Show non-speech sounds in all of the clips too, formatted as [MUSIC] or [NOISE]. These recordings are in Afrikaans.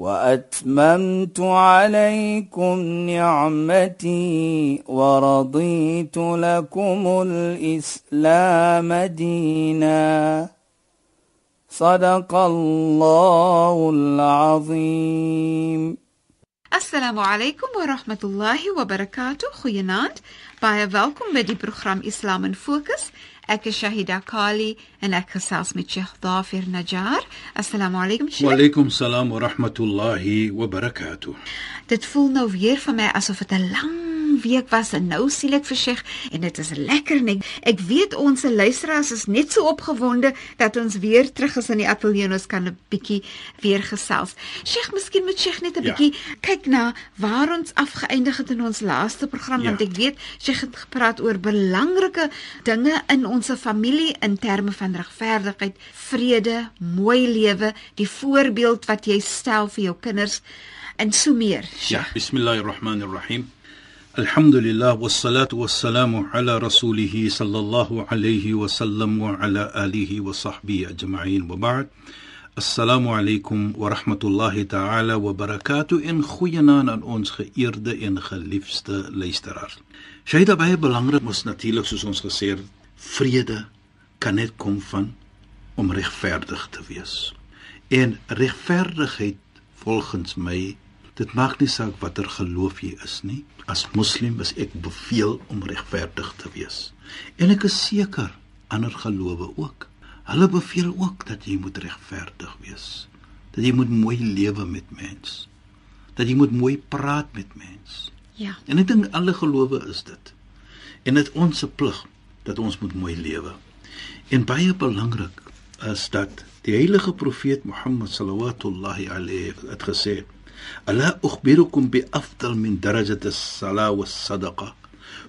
وأتممت عليكم نعمتي ورضيت لكم الإسلام دينا. صدق الله العظيم. السلام عليكم ورحمة الله وبركاته. خيانات بايا ويلكم بدي برنامج إسلام ان فوكس. Ek is Shahida Kali en ek gesels met Sheikh Dafir Najjar. Assalamu alaykum Sheikh. Wa alaykum salaam wa rahmatullahi wa barakatuh. Dit voel nou weer vir my asof dit 'n lang week was en nou sien ek vir Sheikh en dit is lekker net. Ek weet ons luisteraars is net so opgewonde dat ons weer terug is in die ateljee en ons kan 'n bietjie weer gesels. Sheikh, miskien moet Sheikh net 'n Ja. bietjie kyk na waar ons afgeëindig het in ons laaste program Ja. want ek weet Sheikh het gepraat oor belangrike dinge in ons familie in terme van regverdigheid, vrede, mooi lewe, die voorbeeld wat jy stel vir jou kinders en so meer. Ja, bismillahir rahmanir rahim. Alhamdulillah wassalatu wassalamu ala rasulih sallallahu alayhi wa sallam wa ala alihi wa sahbihi ajma'in wa ba'd. Assalamu alaykum wa rahmatullahi ta'ala wa barakatuh in goeienaand aan ons geëerde en geliefde luisteraars. Shaida baie belangrik mos natuurlik soos ons gesê het, vrede kan net kom van om regverdig te wees. En regverdigheid volgens my, dit maak nie saak watter geloof jy is nie. As moslim is ek beveel om regverdig te wees. En ek is seker ander gelowe ook. Hulle beveel ook dat jy moet regverdig wees. Dat jy moet mooi lewe met mens. Dat jy moet mooi praat met mens. Ja. En ek dink alle gelowe is dit. En dit ons se plig dat ons moet mooi lewe. En baie belangrik is dat die heilige profeet Mohammed sallallahu alayhi het gesê: "Ala ukhbirukum bi afdal min darajat as-salah was-sadaqa."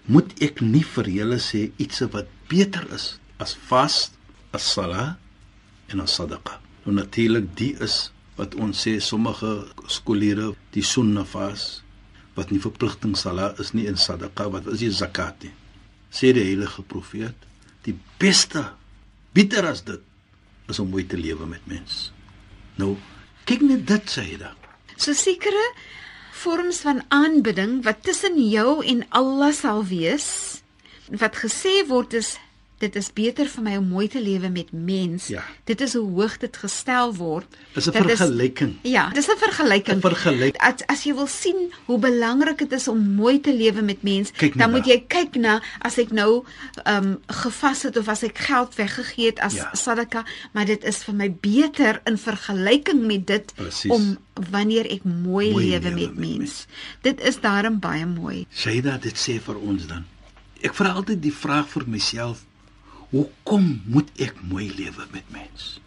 Moet ek nie vir julle sê iets wat beter is as vas, as-salah en as-sadaqa. Nou natuurlik die is wat ons sê sommige skoolleerders die sunna vas wat nie verpligting salah is nie en sadaqa wat is die zakat nie. Sê die heilige profeet, die beste beter as dit is om mooi te lewe met mens. Nou, kyk net dit sê hy dan. So sekere vorms van aanbidding wat tussen jou en Allah sal wees wat gesê word is dit is beter vir my om mooi te lewe met mens. Ja. Dit is hoe hoog dit gestel word. Is 'n Dat vergelyking. Ja, dis 'n vergelyking. 'n Vergelyk. As as jy wil sien hoe belangrik dit is om mooi te lewe met mens, dan moet jy kyk na as ek nou ehm um, gevas het of as ek geld weggegee het as Ja. sadaka, maar dit is vir my beter in vergelyking met dit Presies. om wanneer ek mooi, Mooi lewe lewe met met mens. Dit is daarom baie mooi. Shaida dit sê vir ons dan. Ek vra altyd die vraag vir myself, hoekom moet ek mooi lewe met mens?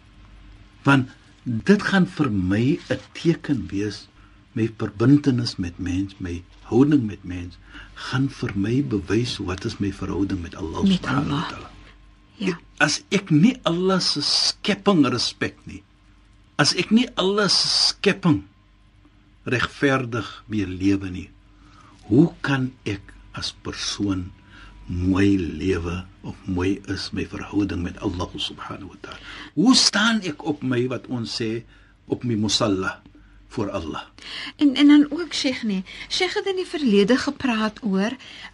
Want dit gaan vir my 'n teken wees my verbintenis met mens, my houding met mens gaan vir my bewys wat is my verhouding met Allah subhanahu wa taala. Ja. As ek nie Allah se skepping respek nie, as ek nie Allah se skepping regverdig mee lewe nie, hoe kan ek as persoon mooi lewe of mooi is my verhouding met Allah subhanahu wa taala? Hoe staan ek op my wat ons sê op my musalla vir Allah? En en dan ook Sheikh nee. Sheikh het in die verlede gepraat oor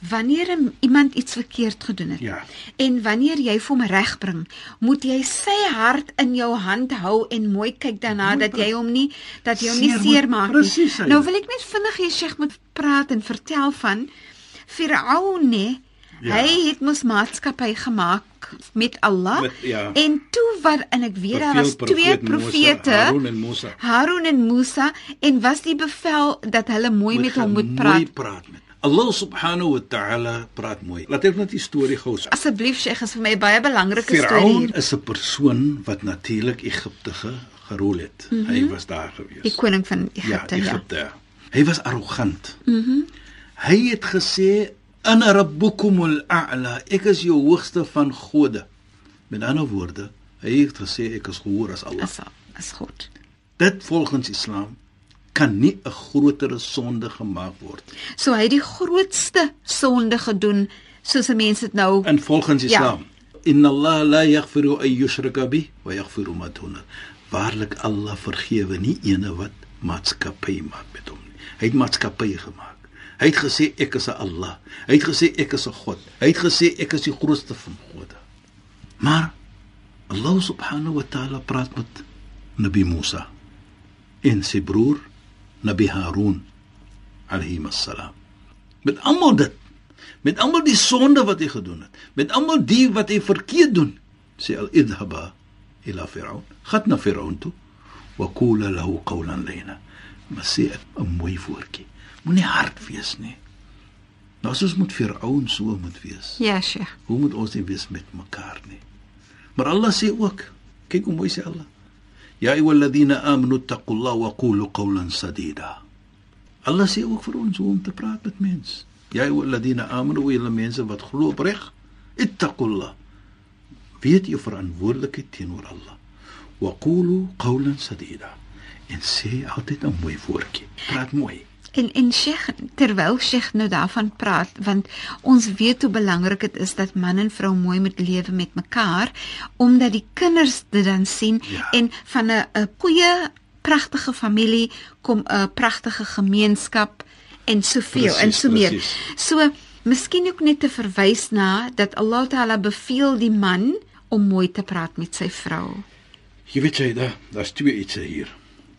wanneer iemand iets verkeerd gedoen het. Ja. En wanneer jy vir hom regbring, moet jy sy hart in jou hand hou en mooi kyk daarna Mooi dat jy hom nie dat jy hom nie seermaak nie. hy. Nou wil ek net vinnig hê Sheikh moet praat en vertel van Firaun nee. Ja. Hy het mos maatskappy gemaak met Allah Met- ja. en toe wat en ek weet daar was twee profete Harun en Musa. Harun en Musa en was die bevel dat hulle mooi met hom moet praat. Mooi praat met. Allah subhanahu wa ta'ala praat mooi. Laat ek net die storie gou. Asseblief Sheikh, is vir my baie belangrike storie Firaun is 'n persoon wat natuurlik Egipte ge- gerol het. Mm -hmm. Hy was daar gewees. Die koning van Egipte, ja. Egipte. Ja. Hy was arrogant. Mhm. Mm hy het gesê Ana rabbukumul a'la. Ek is jou hoogste van gode. Met ander woorde, hy het gesê ek is gehoor as Allah. Is is goed. Dit volgens Islam kan nie 'n groter sonde gemaak word. So hy het die grootste sonde gedoen soos 'n mens dit nou En volgens Ja. Islam, inna Allah la yaghfiru an yushraka bih wa yaghfiru ma duna. Waarlik Allah vergewe nie ene wat maatskappy maak met hom nie. Hy het maatskappy gemaak. Hy het gesê ek is 'n Allah. Hy het gesê ek is 'n God. Hy het gesê ek is die grootste van gode. Maar Allah subhanahu wa ta'ala praat met Nabi Musa en sy broer Nabi Harun alayhi assalam. Met almal dit met almal die sonde wat hy gedoen het, met almal die wat hy verkeerd doen, sê al idhaba ila fir'aun, gaan na fir'aun toe wa qula lahu qawlan layna. Maar sê 'n mooi woordjie. Moenie hard wees nie. Nou soos moet fir'aun so moet wees. Ja, Sheikh. Hoe moet ons nie wees met mekaar nie? Maar Allah sê ook, kyk hoe mooi sê Allah. Ya ayyuhalladhina amanu taqullaha wa qulu qawlan sadida. Allah sê ook vir ons hoe om te praat met mense. Ya ayyuhalladhina amanu wa julle mense wat glo opreg, ittaqullah. Weet jou verantwoordelikheid teenoor Allah. Wa qulu qawlan sadida. En sê altyd 'n mooi woordjie. Praat mooi. En en Sheikh, terwyl Sheikh nou daarvan praat, want ons weet hoe belangrik dit is dat man en vrou mooi moet lewe met mekaar, omdat die kinders dit dan sien Ja. en van 'n 'n goeie pragtige familie kom 'n pragtige gemeenskap en soveel Precies, en so meer. precies. So, miskien ook net te verwys na dat Allah Taala beveel die man om mooi te praat met sy vrou. Jy weet jy daar, daar's twee iets hier.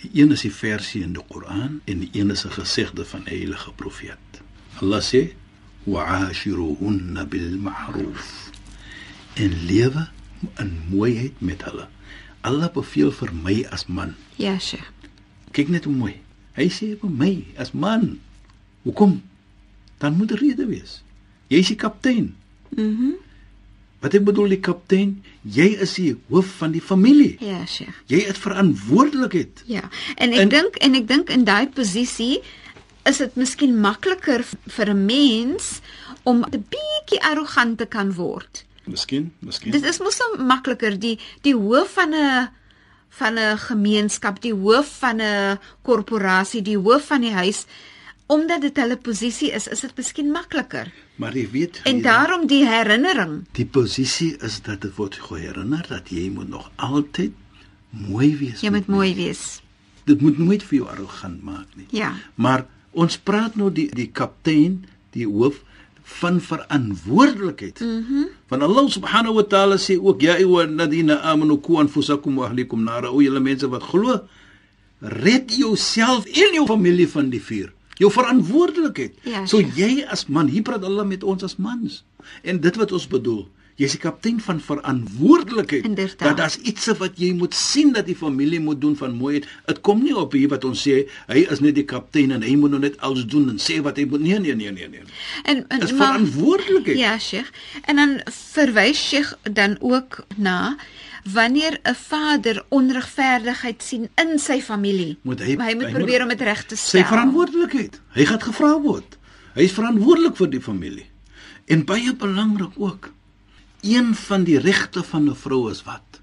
Die een is die versie in die Koran en die een is 'n gesegde van die heilige profeet. Allah sê: "Wa'ashiruhunna bil ma'ruf." En lewe in mooiheid met hulle. Allah beveel vir my as man. Ja, Sheikh. Kyk net hoe mooi. Hy sê vir my as man. Hoekom? Dan moet 'n rede wees. Jy's die kaptein. Mhm. Wat ek bedoel die kaptein, jy is die hoof van die familie. Ja, Sheikh. Jy het verantwoordelikheid. Ja, en ek dink en ek dink in daai posisie is dit miskien makliker vir 'n mens om 'n bietjie arrogant te kan word. Miskien, miskien. Dit is mos so makliker die die hoof van 'n van 'n gemeenskap, die hoof van 'n korporasie, die hoof van die huis omdat dit hulle posisie is, is dit miskien makliker. Maar jy weet, En jy- daarom die herinnering. die posisie is dat dit word geherinner dat jy moet nog altyd mooi wees. Jy moet mooi wees. Dit moet nooit vir jou arrogant maak nie. Ja. Maar ons praat nou die die kaptein, die hoof van verantwoordelikheid. Mhm. Mm Van Allah subhanahu wa ta'ala sê ook ja ayyuhalladhina amanu qu anfusakum wa ahlikum nara. O julle mense wat glo, red jouself en jou familie van die vuur. Jou verantwoordelikheid. Ja, so Sheikh. jy as man, hier praat Allah met ons as mans. En dit wat ons bedoel, jy's die kaptein van verantwoordelikheid. Inderdaad. Dat daar's iets wat jy moet sien dat die familie moet doen van mooiheid. Dit kom nie op hier wat ons sê hy is net die kaptein en hy moet nou net alles doen en sê wat hy moet. Nee, nee, nee, nee, nee. En, en is verantwoordelikheid. Ja, Sheikh. En dan verwys Sheikh dan ook na wanneer 'n vader onregverdigheid sien in sy familie. Moet hy- hy moet hy probeer moet- om dit reg te stel. Sy verantwoordelikheid. Hy gaan gevra word. Hy is verantwoordelik vir die familie. En baie belangrik ook. Een van die regte van 'n vrou is wat?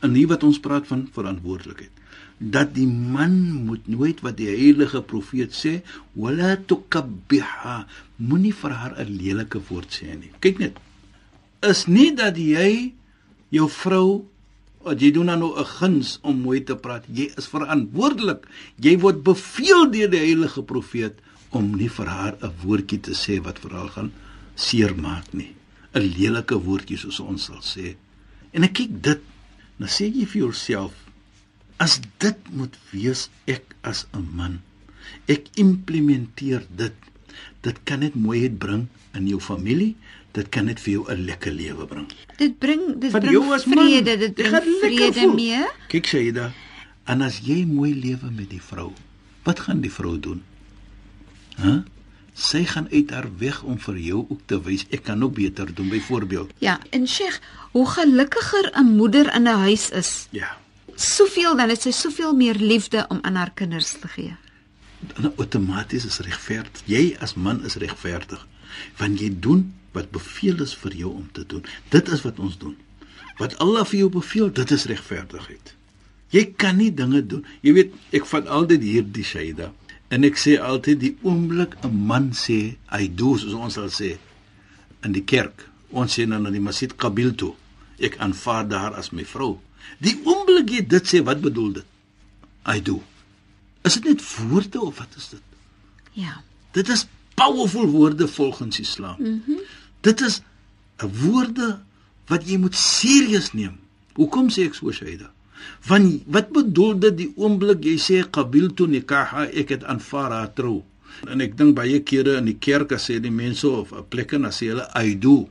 En hier wat ons praat van verantwoordelikheid. Dat die man moet nooit wat die heilige profeet sê, wala tukabbiha, moenie vir haar 'n lelike woord sê nie. Kyk net. Is nie dat jy jou vrou jy doen dan nou 'n guns om mooi te praat. Jy is verantwoordelik. Jy word beveel deur die heilige profeet om nie vir haar 'n woordjie te sê wat vir haar gaan seermaak nie. 'n Lelike woordjie soos ons sal sê. En ek kyk dit, dan sê jy vir jouself, as dit moet wees ek as 'n man, ek implementeer dit. Dit kan net mooiheid bring in jou familie, dit kan net vir jou 'n lekker lewe bring Dit bring dit van bring jou as man. vrede, dit Jy bring vrede voel. mee. Kyk Shaida, en as jy mooi lewe met die vrou, wat gaan die vrou doen? Hæ? Sy gaan uit haar weg om vir jou ook te wys ek kan ook beter doen byvoorbeeld. Ja, en Sheikh, hoe gelukkiger 'n moeder in 'n huis is, Ja. soveel dan het sy soveel meer liefde om aan haar kinders te gee. Dan outomaties is regverdig. Jy as man is regverdig. Want jy doen wat beveel is vir jou om te doen. Dit is wat ons doen. Wat Allah vir jou beveel, dit is regverdigheid. Jy kan nie dinge doen. Jy weet, ek vat altyd hierdie Shaida en ek sê altyd die oomblik 'n man sê hy doen soos ons sal sê in die kerk. Ons sê dan in die masjid qabil toe. Ek aanvaar haar as my vrou. Die oomblik jy dit sê, wat bedoel dit? I do. Is dit net woorde of wat is dit? Ja. Dit is powerful woorde volgens Islam. Mm dit is 'n woorde wat jy moet serieus neem. Hoekom sê ek so Shaida? Want wat bedoel dit die oomblik jy sê qabiltu nikaha ek het aanvaar haar trou? En ek dink baie kere in die kerk as sê die mense of 'n plek en as hulle I do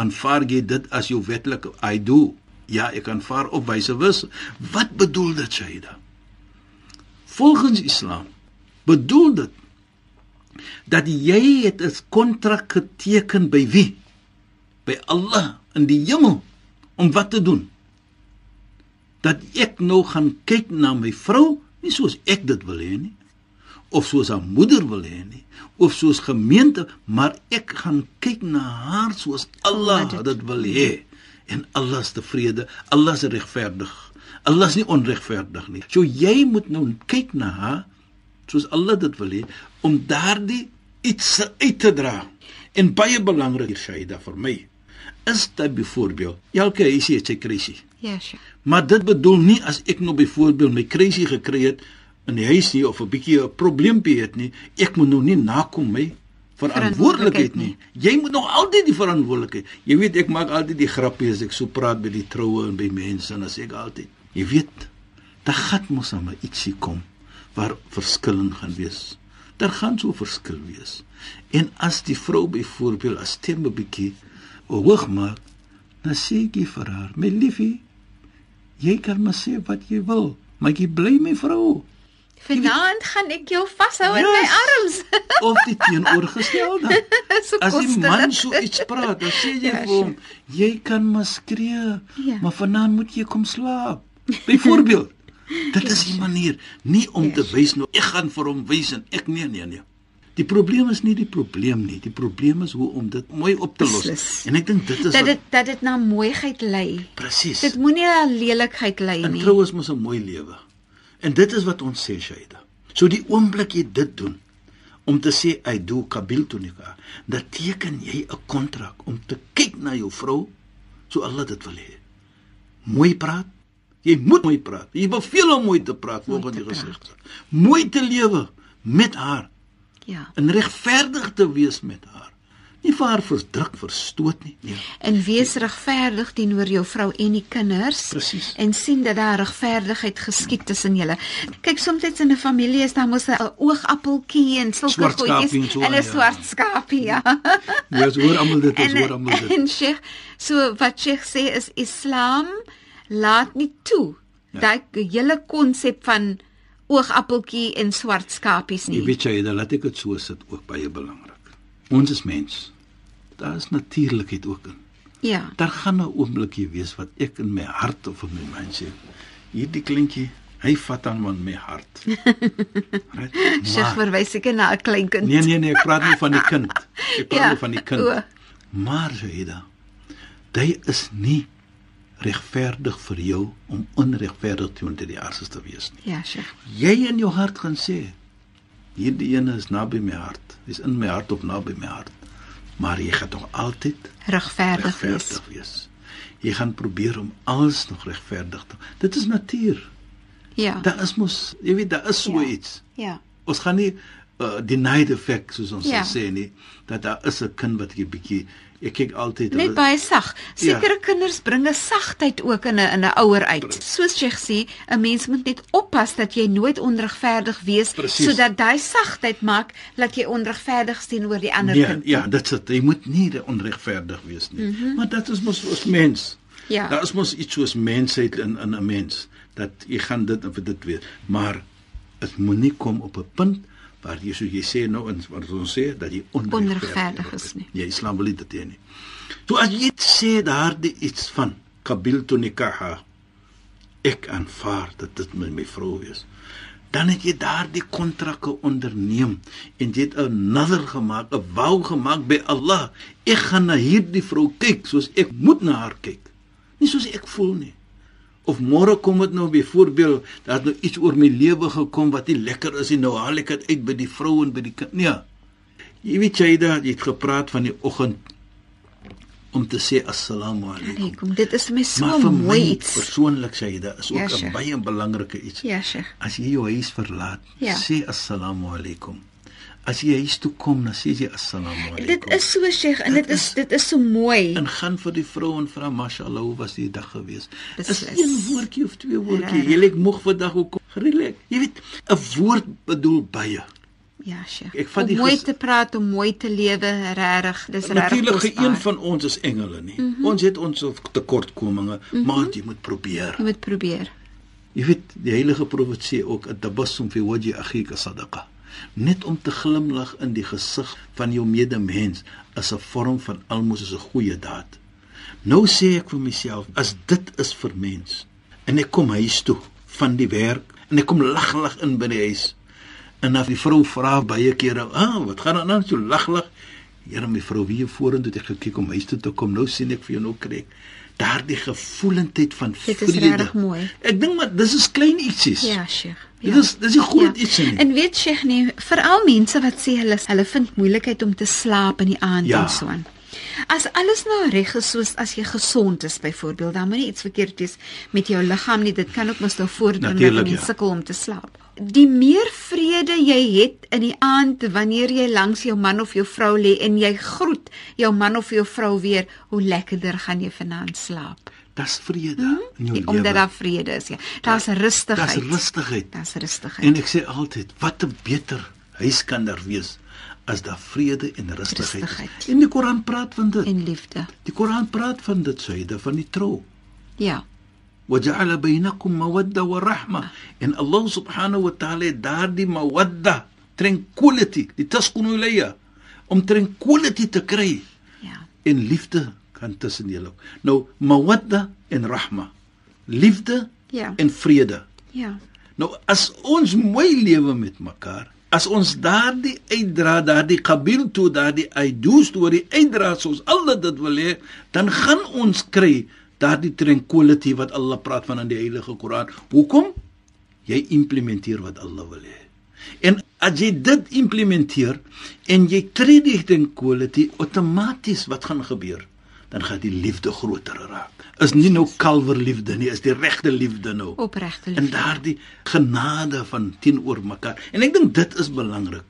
aanvaar jy dit as jou wetlike I do. Ja, ek aanvaar op wyse wys. Wat bedoel dit Shaida? Volgens Islam bedoel dit dat jy het 'n kontrak geteken by wie? By Allah in die hemel om wat te doen? Dat ek nou gaan kyk na my vrou, nie soos ek dit wil hê nie, of soos haar moeder wil hê nie, of soos gemeente, maar ek gaan kyk na haar soos Allah dit wil hê. En Allah is tevrede, Allah is regverdig. Allah is nie onregverdig nie. So jy moet nou kyk na haar soos Allah dit wil hê om daardie iets uit te dra. En baie belangrik hier Shaida vir my is dit byvoorbeeld elke huisie het sy krisis. Ja, sure. Maar dit bedoel nie as ek nou byvoorbeeld my krisis gekry het in die huis nie of 'n bietjie 'n probleempie het nie, ek moet nou nie nakom my verantwoordelikheid nie. Jy moet nog altyd die verantwoordelikheid. Jy weet ek maak altyd die grappie as ek so praat by die troue en by mense en as ek altyd Jy weet, daar gaan mos aan my ietsie kom waar verskil gaan wees. Daar gaan so verskil wees. En as die vrou byvoorbeeld as stem 'n bietjie hoog maak, dan sê ek vir haar, "My liefie, jy kan maar sê wat jy wil, maar jy bly my vrou." Vanaand gaan ek jou vashou yes. in my arms. [LAUGHS] of die teenoorgestelde. [LAUGHS] so as die man so iets praat, dan sê jy ja, vir hom, "Jy kan maar skree, ja. maar vanaand moet jy kom slaap." Byvoorbeeld, dit is die manier nie om te wys nou ek gaan vir hom wys en ek nee nee nee. Die probleem is nie die probleem nie. Die probleem is hoe om dit mooi op te los. Beslis. En ek dink dit is dat dit dat dit na mooiheid lei. Presies. Dit moenie na lelikheid lei nie. En trou is mos 'n mooi lewe. En dit is wat ons sê Shaida. So die oomblik jy dit doen om te sê I do kabil tunika, dan teken jy 'n kontrak om te kyk na jou vrou so Allah dit wil hê. Mooi praat, Jy moet mooi praat. Jy beveel om mooi te praat volgens die gesigte. Mooi te lewe met haar. Ja. En regverdig te wees met haar. Nie vir haar verdruk, verstoot nie. Nee. En wees regverdig teenoor jou vrou en die kinders. Presies. En sien dat daar regverdigheid geskied tussen julle. Kyk, soms in 'n familie is daar mos 'n oogappeltjie en sulke goedjies en 'n swart skapie, ja. Ja, so hoor almal dit, hoor almal dit. En Sheikh, so wat Sheikh sê is Islam laat nie toe ja. dat hele konsep van oogappeltjie en swart skapies nie. Jy weet jy, dan laat ek dit so sit ook baie belangrik. Ons is mens. Daar is natuurlikheid ook in. Ja. Daar gaan 'n oomblikie wees wat ek in my hart of in my mind sê, hierdie kleintjie, hy vat aan van my hart. [LAUGHS] Sy verwys ek na 'n klein kind. Nee nee nee, ek praat nie van die kind. [LAUGHS] Ek praat ja, van die kind. O. Maar Jaida, hy is nie regverdig vir jou om onregverdig teenoor die aarde te wees nie. Ja, Sheikh. Jy in jou hart gaan sê hierdie ene is naby my hart. Dis in my hart of naby my hart. Maar jy gaan tog altyd regverdig, wees. wees. Jy gaan probeer om alles nog regverdig te. Dit is natuur. Ja. Daar is mos, jy weet, daar is so ja. iets. Ja. Ons gaan nie uh, deny the fact soos ons ja. sê nie dat daar is 'n kind wat 'n bietjie ek kyk altyd net baie sag. Sekere ja. kinders bring 'n sagtheid ook in 'n in 'n ouer uit. Soos jy sê, 'n mens moet net oppas dat jy nooit onregverdig wees Precies. sodat daai sagtheid maak dat jy onregverdig sien oor die ander nee, kind. Ja, dit sit jy moet nie onregverdig wees nie. Mm -hmm. Maar dit is mos ons mens. Ja. Daar is mos iets soos mensheid in in 'n mens dat jy gaan dit of dit weet, maar dit moenie kom op 'n punt waar jy so jy sê nou in wat ons sê dat jy onregverdig is nie. Jy Islam wil dit hê nie. So as jy sê daardie iets van kabil tu nikaha ek aanvaar dat dit met my vrou is. dan het jy daardie kontrakke onderneem en jy het 'n nader gemaak, 'n wou gemaak by Allah. Ek gaan na hierdie vrou kyk soos ek moet na haar kyk. Nie soos ek voel nie. Of môre kom dit nou byvoorbeeld dat nou iets oor my lewe gekom wat nie lekker is nie. Nou haal ek dit uit by die vrou en by die kind. Nee. Jy weet jy dat jy het gepraat van die oggend om te sê assalamu alaykum. Alaykum. Dit is my so Maar vir mooi iets. persoonlik sê jy dit is ook Ja, 'n baie belangrike iets. Ja, Sheikh. As jy jou huis verlaat, Ja. sê assalamu alaykum. As jy huis toe kom, dan sê jy assalamu alaykum. Dit is so Sheikh en Dit dit is is- dit is so mooi. en gaan vir die vrou en vra mashallah hoe was die dag gewees? Dis Beslis. een woordjie of twee woordjie. Regtig. Jy lyk moeg vandag hoekom? Relax. Jy weet, 'n woord bedoel baie. Ja, Sheikh. Ek vat om die mooi te praat, om mooi te lewe, regtig. Dis regtig. Natuurlik geen van ons is engele nie. Mm. -hmm. Ons het ons tekortkominge, mm -hmm. maar jy moet probeer. Jy moet probeer. Jy weet, die heilige profeet sê ook at-tabassum fi wajhi akhika sadaqa. Net om te glimlag in die gesig van jou medemens is 'n vorm van almos is 'n goeie daad. Nou sê ek vir myself, as dit is vir mens en ek kom huis toe van die werk en ek kom lag-lag in by die huis en as die vrou vra baie kere, "Ah, wat gaan aan dan so lag-lag?" Here my vrou, wie vorentoe het ek gekyk om huis toe te kom. Nou sien ek vir jou nou kry ek daardie gevoelendheid van Dit is vrede. regtig mooi. Ek dink maar dis is klein ietsies. Ja, Sheikh. Dit is dis nie groot iets nie. En weet Sheikh nie, veral mense wat sê hulle hulle vind moeilikheid om te slaap in die aand Ja. en so aan. As alles nou reg is soos as jy gesond is byvoorbeeld, dan moet nie iets verkeerd wees met jou liggaam nie. Dit kan ook mos nou voordring dat jy ja. sukkel om te slaap. Die meer vrede jy het in die aand wanneer jy langs jou man of jou vrou lê en jy groet jou man of jou vrou weer, hoe lekkerder gaan jy vanaand slaap. Dis vrede in jou Die, omdat lewe. daar vrede is, ja. Daar's rustigheid. Dis rustigheid. Daar's rustigheid. En ek sê altyd, wat 'n beter huis kan daar wees as daar vrede en rustigheid. Rustigheid. is. En die Koran praat van dit. en liefde. Die Koran praat van dit syde van die trou. Ja. وجعل بينكم موده ورحمه ان الله سبحانه وتعالى daardie mawadda tranquility die taskunu ilayya om tranquility te kry Ja. en liefde kan tussen julle nou mawadda en rahma liefde Ja. en vrede. Ja. nou as ons mooi lewe met mekaar as ons daardie uitdra daardie qabil toe daardie aidu storie uitdra soos Allah dit wil hê dan gaan ons kry daardie tranquility wat Allah praat van in die heilige Koran. Hoekom? Jy implementeer wat Allah wil hê. En as jy dit implementeer en jy tree die tranquility outomaties wat gaan gebeur dan gaan die liefde groter raak is nie nou kalverliefde nie is die regte liefde nou Opregte en liefde. daardie genade van teenoor mekaar. En ek dink dit is belangrik.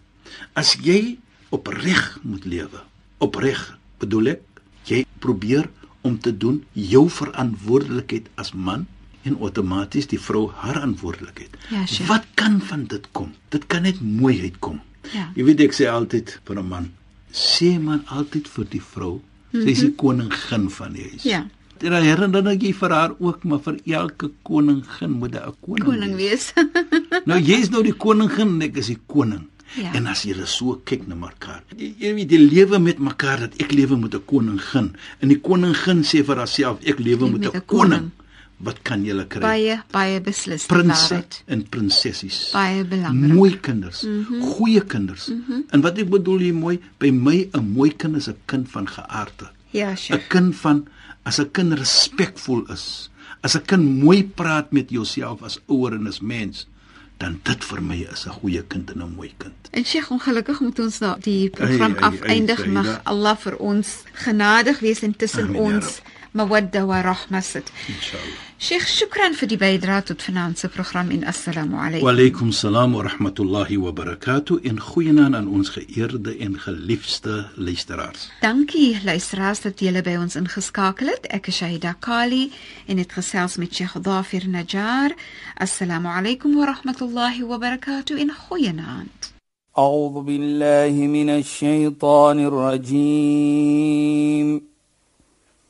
As jy opreg moet lewe, opreg bedoel ek, jy probeer om te doen jou verantwoordelikheid as man en outomaties die vrou haar verantwoordelikheid. Ja, Sheikh. Wat kan van dit kom? Dit kan net mooiheid kom. Ja. Jy weet ek sê altyd vir 'n man, sê man altyd vir die vrou, sy is die koningin van die huis. Mhm. Ja. En dan herinner jy vir haar ook, maar vir elke koningin moet 'n koning, Koning wees. [LAUGHS] Nou jy's nou die koningin en ek is die koning. Ja. En as julle so kyk na mekaar, jy, jy weet jy lewe met mekaar dat ek lewe met 'n koningin en die koningin sê vir haarself ek lewe met 'n koning. Wat kan julle kry? baie baie beslis. Prinses en prinsessies. Baie belangrik. Mooi kinders, mm -hmm. goeie kinders. Mm -hmm. En wat ek bedoel hier mooi, by my 'n mooi kind is 'n kind van geaardheid. Ja, 'n Sheikh. kind van as 'n kind respekvol is, as 'n kind mooi praat met jouself as ouer en as mens, dan dit vir my is 'n goeie kind en 'n mooi kind. En Sheikh, ongelukkig moet ons nou die program ai, ai, afeindig. Saida. Mag Allah vir ons genadig wees en tussen ya ons mawadda wa rahma sit. Inshallah. Sheikh, shukran vir die bydrae tot vanaand se program en assalamu Wa alaykum. alaykum salaam wa rahmatullahi wa barakatuh en goeienaand aan ons geëerde en geliefde luisteraars. Dankie luisteraars dat julle by ons ingeskakel het. Ek is Shahida Kali en het gesels met Sheikh Dafir Najjar. Assalamu alaykum wa rahmatullahi wa barakatuh en goeienaand. أعوذ بالله من الشيطان الرجيم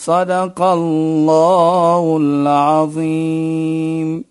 صدق الله العظيم.